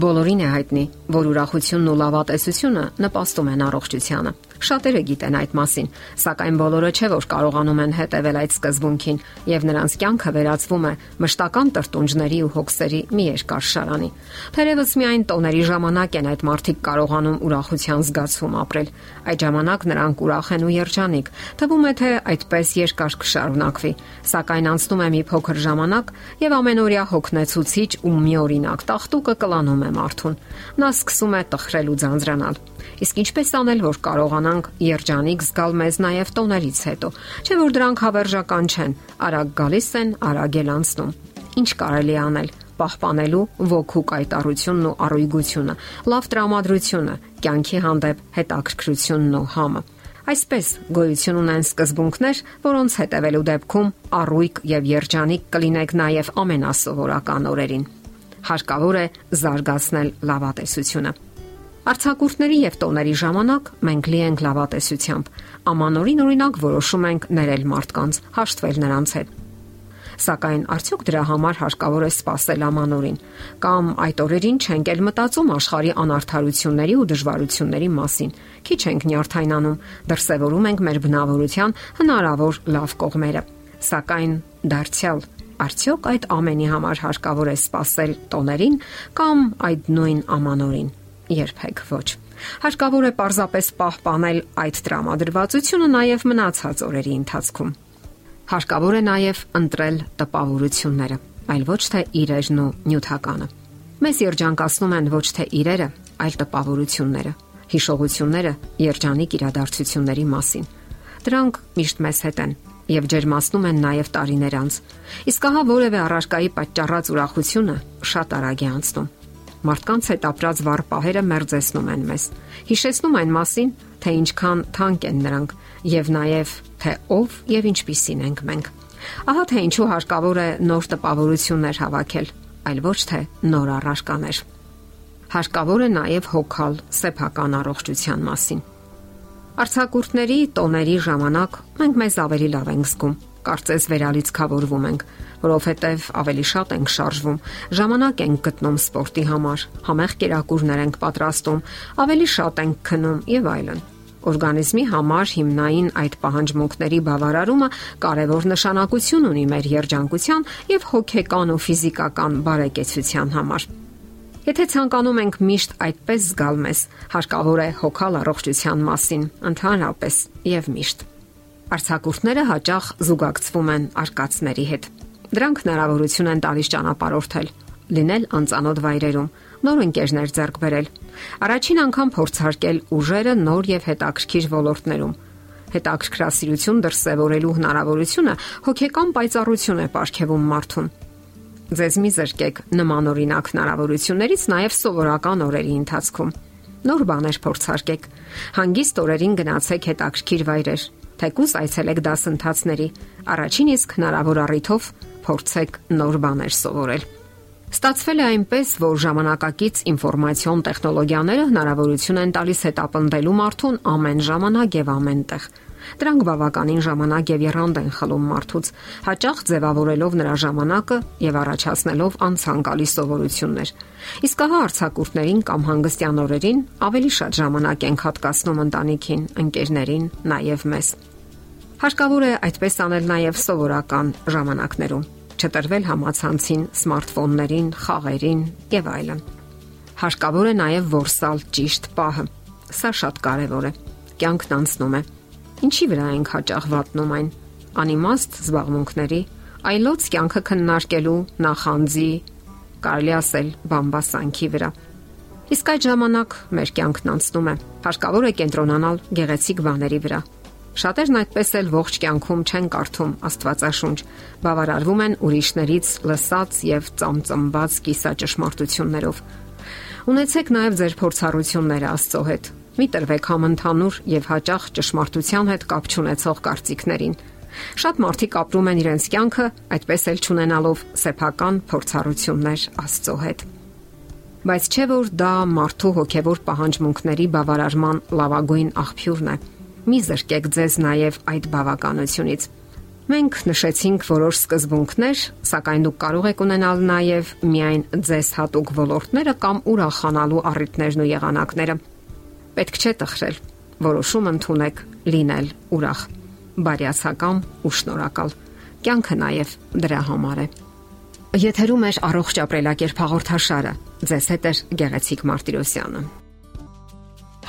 Բոլորին է հայտնի, որ ուրախությունն ու լավատեսությունը նպաստում են առողջությանը։ Շատերը գիտեն այդ մասին, սակայն բոլորը չէ որ կարողանում են հետևել այդ սկզբունքին, եւ նրանց կյանքը վերածվում է մշտական տրտունջների ու հոգսերի մի երկար շարանի։ Թերևս միայն տոների ժամանակ են այդ մարդիկ կարողանում ուրախության զգացում ապրել։ Այդ ժամանակ նրանք ուրախ են ու երջանիկ։ Թվում է թե այդպես երկար կշարունակվի, սակայն անցնում է մի փոքր ժամանակ եւ ամենօրյա հոգնեցուցիչ ու մի օրինակ տախտուկը կլանում է մարդուն։ Նա սկսում է տխրել ու ձանձրանալ։ Իսկ ինչպես անել, որ կարողանանք երջանիկ զգալ մեզ նաև տոներից հետո, չէ՞ որ դրանք հավերժական չեն, արագ գալիս են, արագ էլ անցնում։ Ինչ կարելի անել պահպանելու ոգու կայտարությունն ու առույգությունը, լավ տրամադրությունը, կյանքի հանդեպ հետաքրքրությունն ու համը։ Այսպես գոյություն ունեն սկզբունքներ, որոնց հետևելու դեպքում առույգ եւ երջանիկ կլինեք նաեւ ամենասովորական օրերին հարկավոր է զարգացնել լավատեսությունը։ Արցակուրտների եւ տոների ժամանակ մենք լի ենք լավատեսությամբ։ Ամանորին օրինակ որոշում ենք ներել մարդկանց, հաշտվել նրանց հետ։ Սակայն արդյոք դրա համար հարկավոր է սпасել ամանորին կամ այդ օրերին չենք էլ մտածում աշխարի անարթարությունների ու դժվարությունների մասին։ Քիչ ենք նյարդայնանում, դրսևորում ենք մեր բնավորության հնարավոր լավ կողմերը։ Սակայն դարձյալ արդյոք այդ ամենի համար հարկավոր է սпасել տոներին կամ այդ նույն ամանորին։ Երբեք ոչ։ Հարկավոր է պարզապես պահպանել այդ տրամադրվածությունը նաև մնացած օրերի ընթացքում։ Հարկավոր է նաև ընտրել տպավորությունները, այլ ոչ թե իրերն ու նյութականը։ Մեզ երջանկացնում են ոչ թե իրերը, այլ տպավորությունները, հիշողությունները երջանիկ իրադարձությունների մասին։ Դրանք միշտ մեզ հետ են եւ ջերմացնում են նաեւ տարիներ անց։ Իսկ ահա որևէ առարկայի պատճառած ուրախությունը շատ արագ է անցնում։ Մարդկանց հետ ապրած վառ պահերը մերձեցնում են մեզ։ Հիշեցնում այն մասին, թե ինչքան թանկ են նրանք եւ նաեւ թե ով եւ ինչպիսին ենք մենք։ Ահա թե ինչու հարկավոր է նոր տպավորություններ հավաքել, այլ ոչ թե նոր առարկաներ։ Հարկավոր է նաեւ հոգալ սեփական առողջության մասին Արցակուրտների տոների ժամանակ մենք մեզ ավելի լավ ենք զգում։ Կարծես վերալիցքավորվում ենք, որովհետև ավելի շատ ենք շարժվում, ժամանակ ենք գտնում սպորտի համար, համեղ կերակուրներ ենք պատրաստում, ավելի շատ ենք քնում եւ այլն։ Օրգանիզմի համար հիմնային այդ պահանջմունքների բավարարումը կարևոր նշանակություն ունի մեր երջանկության եւ հոգեկան ու ֆիզիկական բարեկեցության համար։ Եթե ցանկանում ենք միշտ այդպես զգալ մեզ, հարկավոր է հոգալ առողջության մասին, ընդհանրապես եւ միշտ։ Արցակուրտները հաճախ զուգակցվում են արկածների հետ։ Դրանք հնարավորություն են տալիս ճանապարհորդել, լինել անծանոթ վայրերում, նոր ընկերներ ձեռք բերել։ Առաջին անգամ փորձարկել ուժերը նոր եւ հետաքրքիր ոլորտներում հետաքրքրասիրություն դրսևորելու հնարավորությունը հոգեկան պայծառություն է ապարգևում մարդուն Ձեզ մի զրկեք նման օրինակ հնարավորություններից նաև սովորական օրերի ընթացքում։ Նոր բաներ փորձարկեք։ Հանգիստ օրերին գնացեք հետաքրքիր վայրեր։ Թեկուս այցելեք դասընթացների։ Առաջին իսկ հնարավոր առիթով փորձեք նոր բաներ սովորել։ Ստացվել է այնպես, որ ժամանակակից ինֆորմացիոն տեխնոլոգիաները հնարավորություն են տալիս հետապնդելու մարդուն ամեն ժամանակ եւ ամենտեղ։ Դրանք բավականին ժամանակ եւ երանգ են խլում մարդուց, հաճախ ձևավորելով նրա ժամանակը եւ առաջացնելով անցանկալի սովորություններ։ Իսկ ահա արցակուրտներին կամ հանգստյան օրերին ավելի շատ ժամանակ են հատկացնում ընտանիքին, ընկերներին, նաեւ մեզ։ Հարկավոր է այդպես անել նաեւ սովորական ժամանակներում. Չտրվել համացանցին, սմարթֆոններին, խաղերին եւ այլն։ Հարկավոր է նաև որսալ ճիշտ պահը։ Սա շատ կարևոր է։ Կյանքն անցնում է. Ինչի վրա ենք հաճախ վատնում այն։ Անիմաստ զբաղմունքների, այլոց կյանքը քննարկելու, նախանձի, կարելի ասել բամբասանքի վրա։ Իսկ այդ ժամանակ մեր կյանքն անցնում է։ Հարկավոր է կենտրոնանալ գեղեցիկ բաների վրա։ Շատերն այդպես էլ ողջ կյանքում չեն կարդում Աստվածաշունչ, բավարարվում են ուրիշներից լսած եւ ծամծմված կիսաճշմարտություններով։ Ունեցեք նաև ձեր փորձառությունները Աստծո հետ Մի տրվեք համընդհանուր եւ հաճախ ճշմարտության հետ կապ չունեցող կարծիքներին։ Շատ մարդիկ ապրում են իրենց կյանքը, այդպես էլ ճանենալով սեփական փորձառություններ Աստծո հետ։ Բայց չէ որ դա մարդու հոգևոր պահանջմունքների բավարարման լավագույն աղբյուրն է։ Մի զրկեք ձեզ նաև այդ բավականությունից։ Մենք նշեցինք որոշ սկզբունքներ, սակայն դուք կարող եք ունենալ նաև միայն ձեզ հատուկ ոլորտները կամ ուրախանալու առիթներն ու եղանակները։ Պետք չէ տխրել։ Որոշում ընդունեք լինել ուրախ, բարյացակամ ու շնորհակալ։ Կյանքը նաև դրա համար է։ Եթերում է առողջ ապրելակերպ հաղորդաշարը։ Ձեզ հետ է Գեղեցիկ Մարտիրոսյանը։